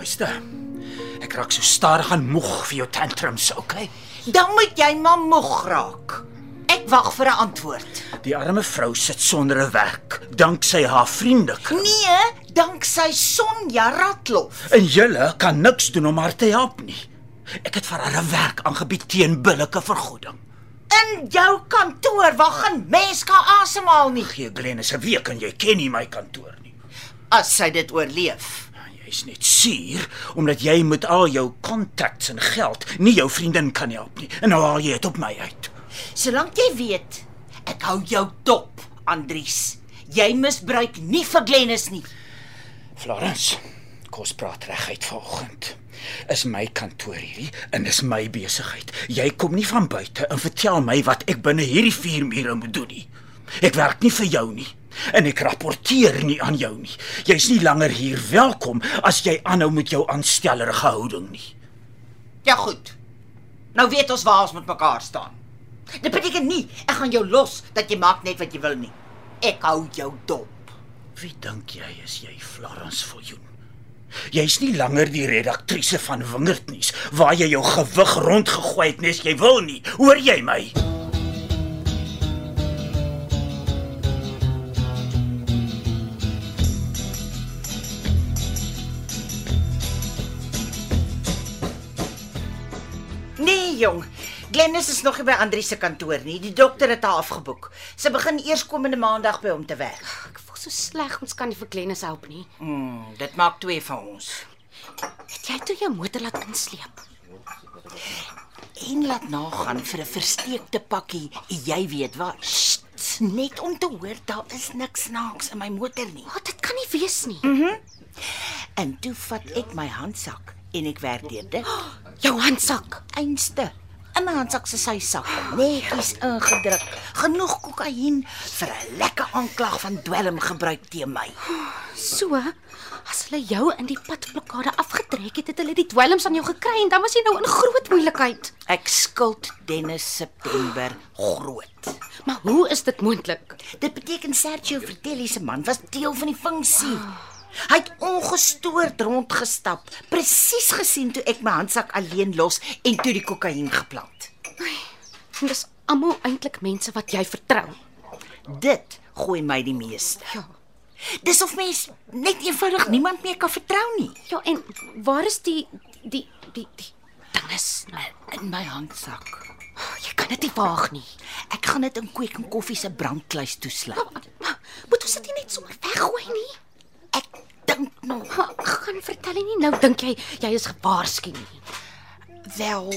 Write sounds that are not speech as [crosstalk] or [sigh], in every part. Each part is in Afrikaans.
Mooiste. Ek raak so stadig aan moeg vir jou tantrums, okay? Dan moet jy maar moeg raak. Ek wag vir 'n antwoord. Die arme vrou sit sonder 'n werk, danksy haar vriende. Nee, danksy Sonja Ratlof. En julle kan niks doen om haar te help nie. Ek het vir haar 'n werk aangebied teen billike vergoeding. In jou kantoor waar geen mens kan asemhaal nie. Gee Glennis 'n week en jy ken nie my kantoor nie. As sy dit oorleef. Jy's net suur omdat jy met al jou kontakte en geld nie jou vriendin kan help nie. En nou haal jy dit op my uit. Solank jy weet, ek hou jou dop, Andries. Jy misbruik nie vir Glennis nie. Florence, kos praat reguit vanoggend. Is my kantoor hierdie en dis my besigheid. Jy kom nie van buite en vertel my wat ek binne hierdie vier mure moet doen nie. Ek werk nie vir jou nie en ek rapporteer nie aan jou nie. Jy's nie langer hier welkom as jy aanhou met jou aanstellerige houding nie. Ja goed. Nou weet ons waar ons met mekaar staan. Dit beteken nie ek gaan jou los dat jy maak net wat jy wil nie. Ek hou jou dop. Wie dink jy is jy, Florence Viljoen? Jy's nie langer die redaktrise van Wingerdnuus waar jy jou gewig rondgegooi het nes jy wil nie. Hoor jy my? Jong. Glennis is nog nie by Andries se kantoor nie. Die dokter het haar afgeboek. Sy begin eers komende maandag by hom te werk. Ek voel so sleg, ons kan nie vir Glennis help nie. Hmm, dit maak twee van ons. Het jy toe jou motor laat insleep? En laat nagaan vir 'n versteekte pakkie, jy weet wat. Sst, net om te hoor daar is niks snaaks in my motor nie. Wat, dit kan nie wees nie. En toe vat ek my handsak en ek werk deur dit. [gasps] Jou handsak. Einste in my handsak se sy sak netjies ingedruk. Genoeg kokain vir 'n lekker aanklag van dwelm gebruik teen my. [sighs] So, as hulle jou in die padblokkade afgetrek het, het hulle die dwelms aan jou gekry en dan was jy nou in groot moeilikheid. Ek skuld Dennis September groot. Maar hoe is dit moontlik? Dit beteken Sergio Vertelli se man was deel van die funksie. [sighs] Hy het ongestoord rondgestap, presies gesien toe ek my handsak alleen los en toe die kokain geplant. Dis almal eintlik mense wat jy vertrou. Dit gooi my die meeste. Ja. Dis of mens net eenvoudig niemand meer kan vertrou nie. Ja, en waar is die die die die dinges nou? In my handsak. Oh, jy kan dit nie waag nie. Ek gaan dit in Kweek en Koffie se brandkluis toesluit. Maar moet ons dit nie net sommer weggooi nie? Dink nog Ha, gaan vertel nie nou dink jy jy is gewaarsku nie. wel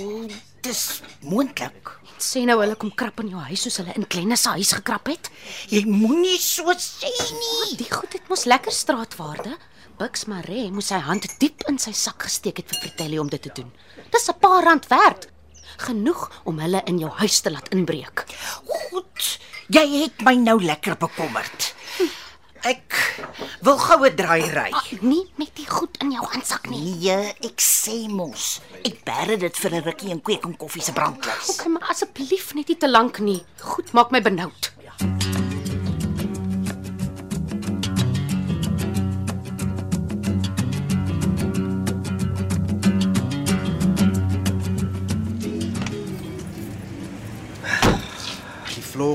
dis moontlik. Sê nou hulle kom krap in jou huis soos hulle in Glennis se huis gekrap het. Jy moenie so sê nie. Die goed het mos lekker straatwaarde. Bux Maree moes sy hand diep in sy sak gesteek het vir Vertelli om dit te doen. Dis 'n paar rand werd. Genoeg om hulle in jou huis te laat inbreek. Goed. Jy het my nou lekker bekommerd. Ek wil goue draai ry. Nie met die goed in jou handsak nie. Nee, ek sê mos. Ek bære dit vir 'n rukkie in Kweek en Koffie se brandkluis. Okay, maar asseblief net nie te lank nie. Goed maak my benoud.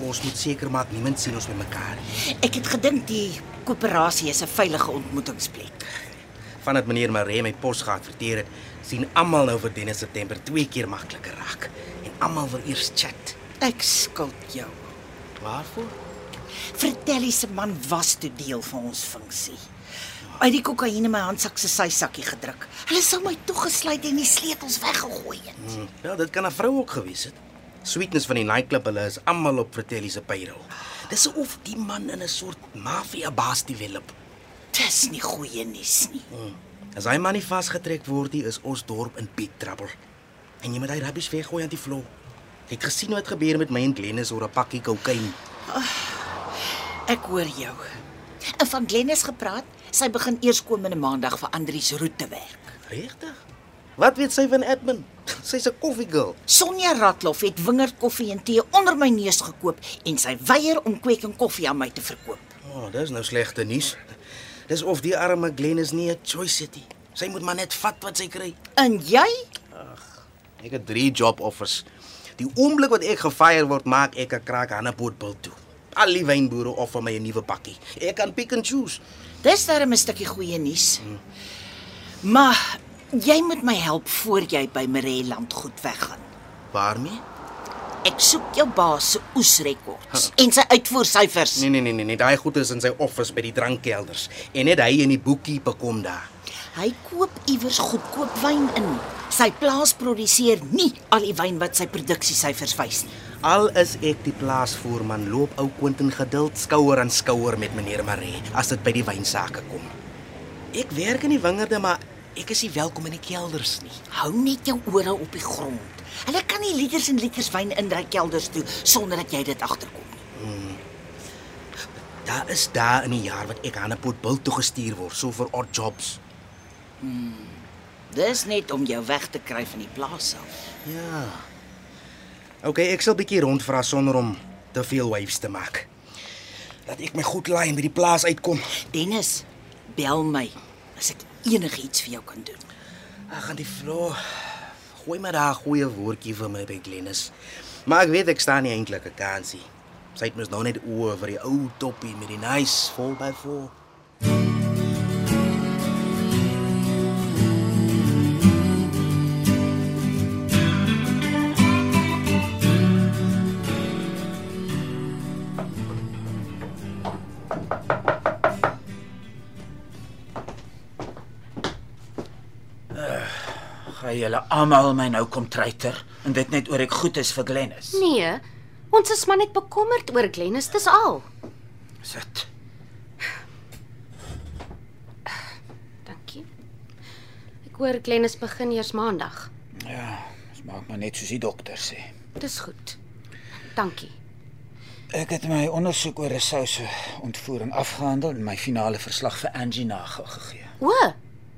Ons moet seker maak niemand sien ons met mekaar nie. Ek het gedink die koöperasie is 'n veilige ontmoetingsplek. Vandat meneer Maree my pos geadverteer het, sien almal nou vir Dennis September twee keer makliker raak en almal wil eers chat. Ek skuld jou. Waarvoor? Vertel se man was toe deel van ons funksie. Uit die kokain in my handsak se sy sakkie gedruk. Hulle sou my toegesluit en die sleutels weggegooi het. Hm, ja, dit kan 'n vrou ook gewees het. Sweetness van die nightclub, hulle is almal op Fratelli se payroll. Dis of die man in 'n soort mafia baas develop. Dis nie goeie nuus nie. As hy man nie vasgetrek word nie, is ons dorp in big trouble. En jy moet hy rubbish weggooi aan die vloer. Jy het gesien wat gebeur met my en Glennis oor 'n pakkie kokain. Ek hoor jou. En van Glennis gepraat, sy begin eers komende maandag vir Andrius roete werk. Regtig? Wat weet sy van Edmund? [laughs] Sy's 'n koffiegirl. Sonja Ratloff het wingerd koffie en tee onder my neus gekoop en sy weier om kweek en koffie aan my te verkoop. O, oh, dis nou slegte nuus. Dis of die arme Glennis nie 'n choice het nie. Sy moet maar net vat wat sy kry. En jy? Ek het 3 job offers. Die oomblik wat ek gefire word, maak ek 'n kraak aan 'n bootbil toe. Al die wynboere offer my 'n nuwe pakkie. Ek kan pick and choose. Dis darem 'n stukkie goeie nuus. Maar jy moet my help voor jy by Mareland goed weggaan. Waarmee? Ek soek jou baas se oesrekords en sy uitvoersyfers. Nee nee nee nee, nee. daai goed is in sy office by die drankkelders en net hy en die boekie kom daar. Hy koop iewers goedkoop wyn in. Sy plaas produseer nie al die wyn wat sy produksiesyfers wys nie. Al is ek die plaasvoerman, loop ou Quentin geduld skouer aan skouer met meneer Maree as dit by die wynsake kom. Ek werk in die wingerde, maar ek is nie welkom in die kelders nie. Hou net jou ore op die grond. Hulle kan nie liters en liters wyn in daai kelders toe sonder dat jy dit agterkom nie. Daar is daar in 'n jaar wat ek aan 'n pot bil toe gestuur word, so vir odd jobs. Dis net om jou weg te kry van die plaas af. Ja. OK, ek sal bietjie rondvra sonder om te veel waves te maak. Dat ek my goed laai en by die plaas uitkom. Dennis, bel my as ek enigiets vir jou kan doen. Ag, aan die vloer. Gooi maar daar 'n goeie woordjie vir my by Glennis. Maar ek weet ek staan nie eintlik 'n kansie. Sy het mos nou net oë vir die ou toppie met die nice 4x4. Gaan julle almal my nou kom treiter en dit net oor ek goed is vir Glennis. Nee, ons is maar net bekommerd oor Glennis, dis al. Sit. Dankie. Ek hoor Glennis begin eers maandag. Ja, dit maak maar net soos die dokter sê. Dis goed. Dankie. Ek het my ondersoek oor Rousseau se ontvoering afgehandel en my finale verslag vir Angie nagegee. O,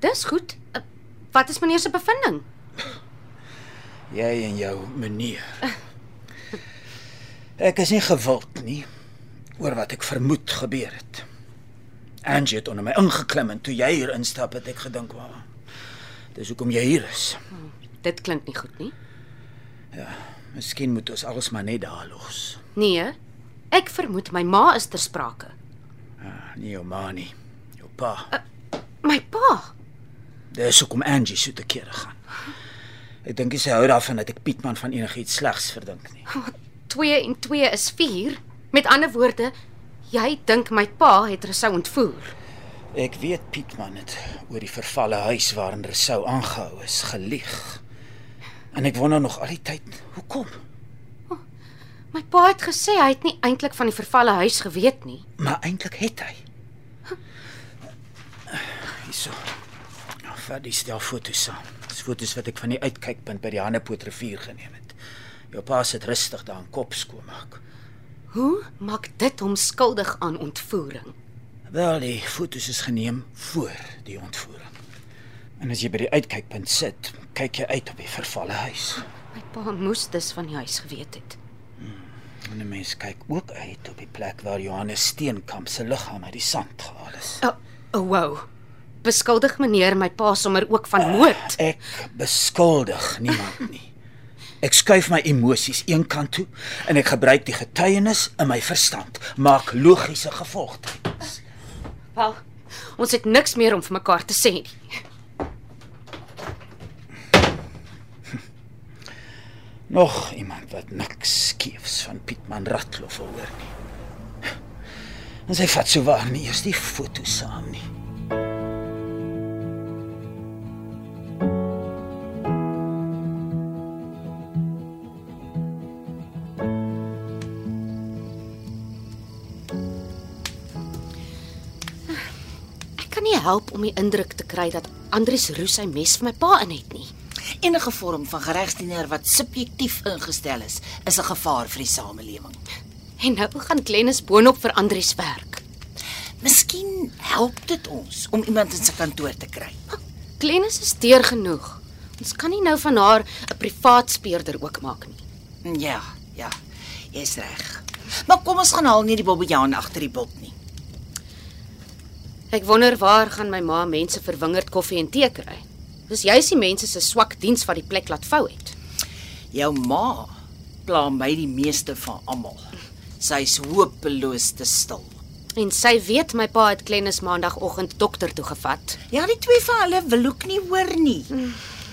dis goed. Uh, Wat is meneer se bevinding? Jy en jou meneer. Ek is nie gewild nie oor wat ek vermoed gebeur het. Angie het onder my ingeklim en toe jy hier instap het ek gedink, "Wag. Dis hoekom jy hier is." Dit klink nie goed nie. Miskien moet ons alles maar net daar los. Nee. Ek vermoed my ma is ter sprake. Ah, nie jou ma nie, jou pa. My pa. Dis hoekom Angie so te kere gaan. Ek dink nie sy hou daarvan dat ek Pietman van enigiets slegs verdink nie. 2 en 2 is 4. Met ander woorde, jy dink my pa het Rousseau ontvoer. Ek weet Pietman het oor die vervalle huis waarin Rousseau aangehou is gelieg. En ek wonder nog al die tyd, hoekom? My pa het gesê hy het nie eintlik van die vervalle huis geweet nie. Maar eintlik het hy. Hierso. Nou, vat die stel foto's saam. Dis foto's wat ek van die uitkykpunt by die Hannepoort rivier geneem het. Jou pa sit rustig daar in kop skoonmaak. Hoe maak dit hom skuldig aan ontvoering? Wel, die foto's is geneem voor die ontvoering. En as jy by die uitkykpunt sit, kyk jy uit op die vervalle huis. My pa moes dus van die huis geweet het. En 'n mens kyk ook uit op die plek waar Johannes Steenkamp se liggaam uit die sand gehaal is. O, oh, wow. Beskuldig meneer my pa sommer ook van moord. Ek beskuldig niemand nie. Ek skuif my emosies eenkant toe en ek gebruik die getuienis in my verstand, maak logiese gevolgtrekkings. Wel, ons het niks meer om vir mekaar te sê nie. [laughs] Nog iemand wat niks skeefs van Pietman Ratloff hoor nie. En sy vat so waar nie eers die foto saam nie. Help om die indruk te kry dat Andries Roos sy mes vir my pa in het nie. Enige vorm van geregsdienaar wat subjektief ingestel is, is 'n gevaar vir die samelewing. En nou gaan Glennis boonop vir Andries werk. Miskien help dit ons om iemand in sy kantoor te kry. Glennis is deur genoeg. Ons kan nie nou van haar 'n privaat speurder ook maak nie. Ja, ja. Jy's reg. Maar kom ons gaan haal nie die bobbejaan agter die bot nie. Ek wonder waar gaan my ma mense vir wingerd koffie en tee kry. Dis juis die mense se swak diens wat die plek laat vou het. Jou ma pla my die meeste van almal. Sy's hopeloos te stil. En sy weet my pa het Glennis maandagooggend dokter toe gevat. Ja, die twee van hulle wil ook nie hoor nie.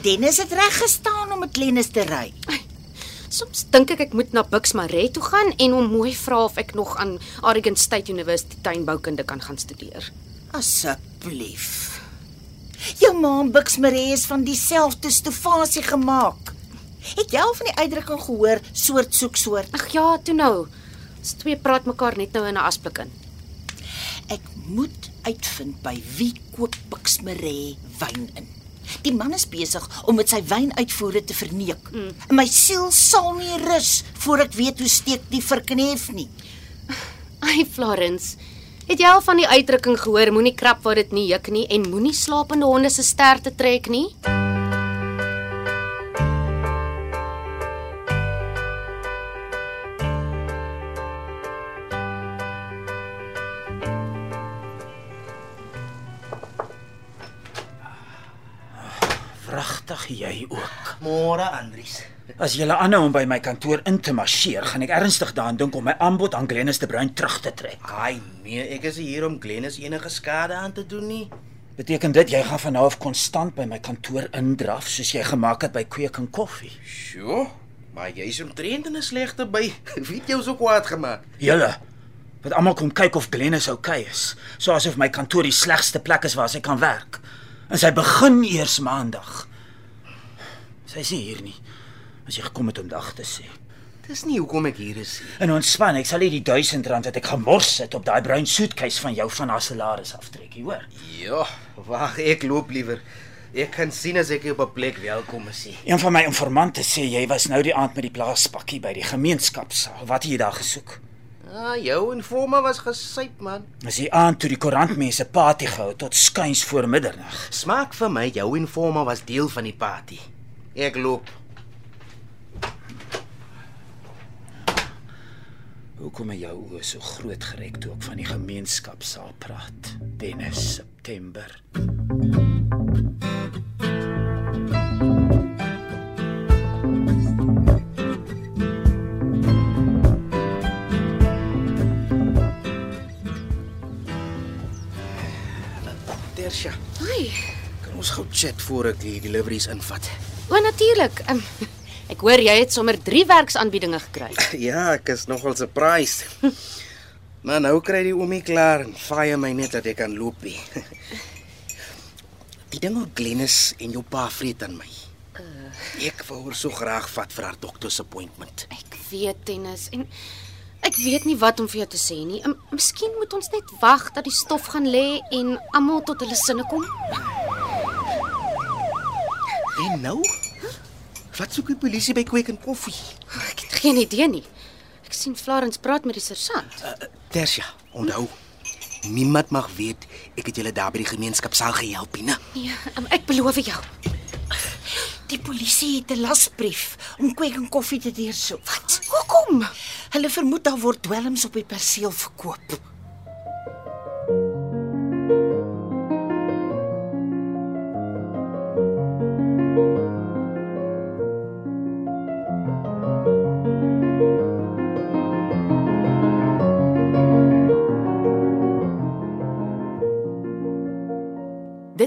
Dennis het reg gestaan om met Glennis te ry. Soms dink ek ek moet na Buxmare toe gaan en hom mooi vra of ek nog aan Oregon State University tuinboukunde kan gaan studeer. Asseblief. Jou ma en Buxmare is van dieselfde stofasie gemaak. Het jy al van die uitdrukking gehoor soort soek soort? Ag ja, toe nou. Ons twee praat mekaar net nou in 'n asblik in. Ek moet uitvind by wie koop Buxmare wyn in. Die man is besig om met sy wynuitvoere te verneek. Mm. My siel sal nie rus voor ek weet hoe steek die verknef nie. Ai Florence, het jy al van die uitdrukking gehoor moenie krap waar dit nie juk nie en moenie slapende honde se sterte trek nie? Vragtig jy ook. Môre, Andries. As jy aanhou om by my kantoor in te marseer, gaan ek ernstig daaraan dink om my aanbod aan Glennis de Bruin terug te trek. Ai nee, ek is hier om Glennis enige skade aan te doen nie. Beteken dit jy gaan van nou konstant by my kantoor indraf soos jy gemaak het by Kweek en Koffie? Sjoe, maar jy's omtrent in 'n slegte by. [laughs] Wie het jou so kwaad gemaak? Julle wat almal kom kyk of Glennis oukei okay is, so asof my kantoor die slegste plek is waar sy kan werk. En sy begin eers maandag. Sy is nie hier nie. As jy gekom het om dag te sê. Dis nie hoekom ek hier is nie. En ontspan, ek sal nie die 1000 rand wat ek gemors het op daai bruin soetkies van jou van haar salaris aftrek, jy hoor. Ja, wag, ek loop liewer. Ek kan sien as ek op 'n plek welkom is. nie. Een van my informante sê jy was nou die aand met die plaaspakkie by die gemeenskapsaal. Wat het jy daar gesoek? Ah, jou informa was gesyp man. Dis die aand toe die koerantmense party gehou tot skuins voor middernag. Smaak vir my jou informa was deel van die party. Ek loop. Hoekom het jou oë so groot gerek toe ek van die gemeenskapsaal praat? Dennis September. Tersha, Ai, kan ons gou chat voor ek die deliveries invat? o natuurlik. Um, ek hoor jy het sommer 3 werksaanbiedinge gekry. [laughs] Ja, ek is nogal surprised. Maar nou kry die oomie klaar en vaai my net dat ek kan loop. nie. [laughs] Die ding oor Glennis en jou pa vreet aan my. Ek wou haar so graag vat vir haar dokter appointment. Ek weet tennis en ek weet nie wat om vir jou te sê nie. Um, miskien moet ons net wag dat die stof gaan lê en almal tot hulle sinne kom. En nou? Wat soek die polisie by Kweek en Koffie? Ek het geen idee nie. Ek sien Florence praat met die sergeant. Tersia, onthou. Niemand mag weet ek het julle daar by die gemeenskapsaal gehelp nie. né? Nee, um, ek beloof jou. Die polisie het 'n lasbrief om kweek en koffie te deursoek. Wat? Hoekom? Hulle vermoed daar word dwelms op die perseel verkoop.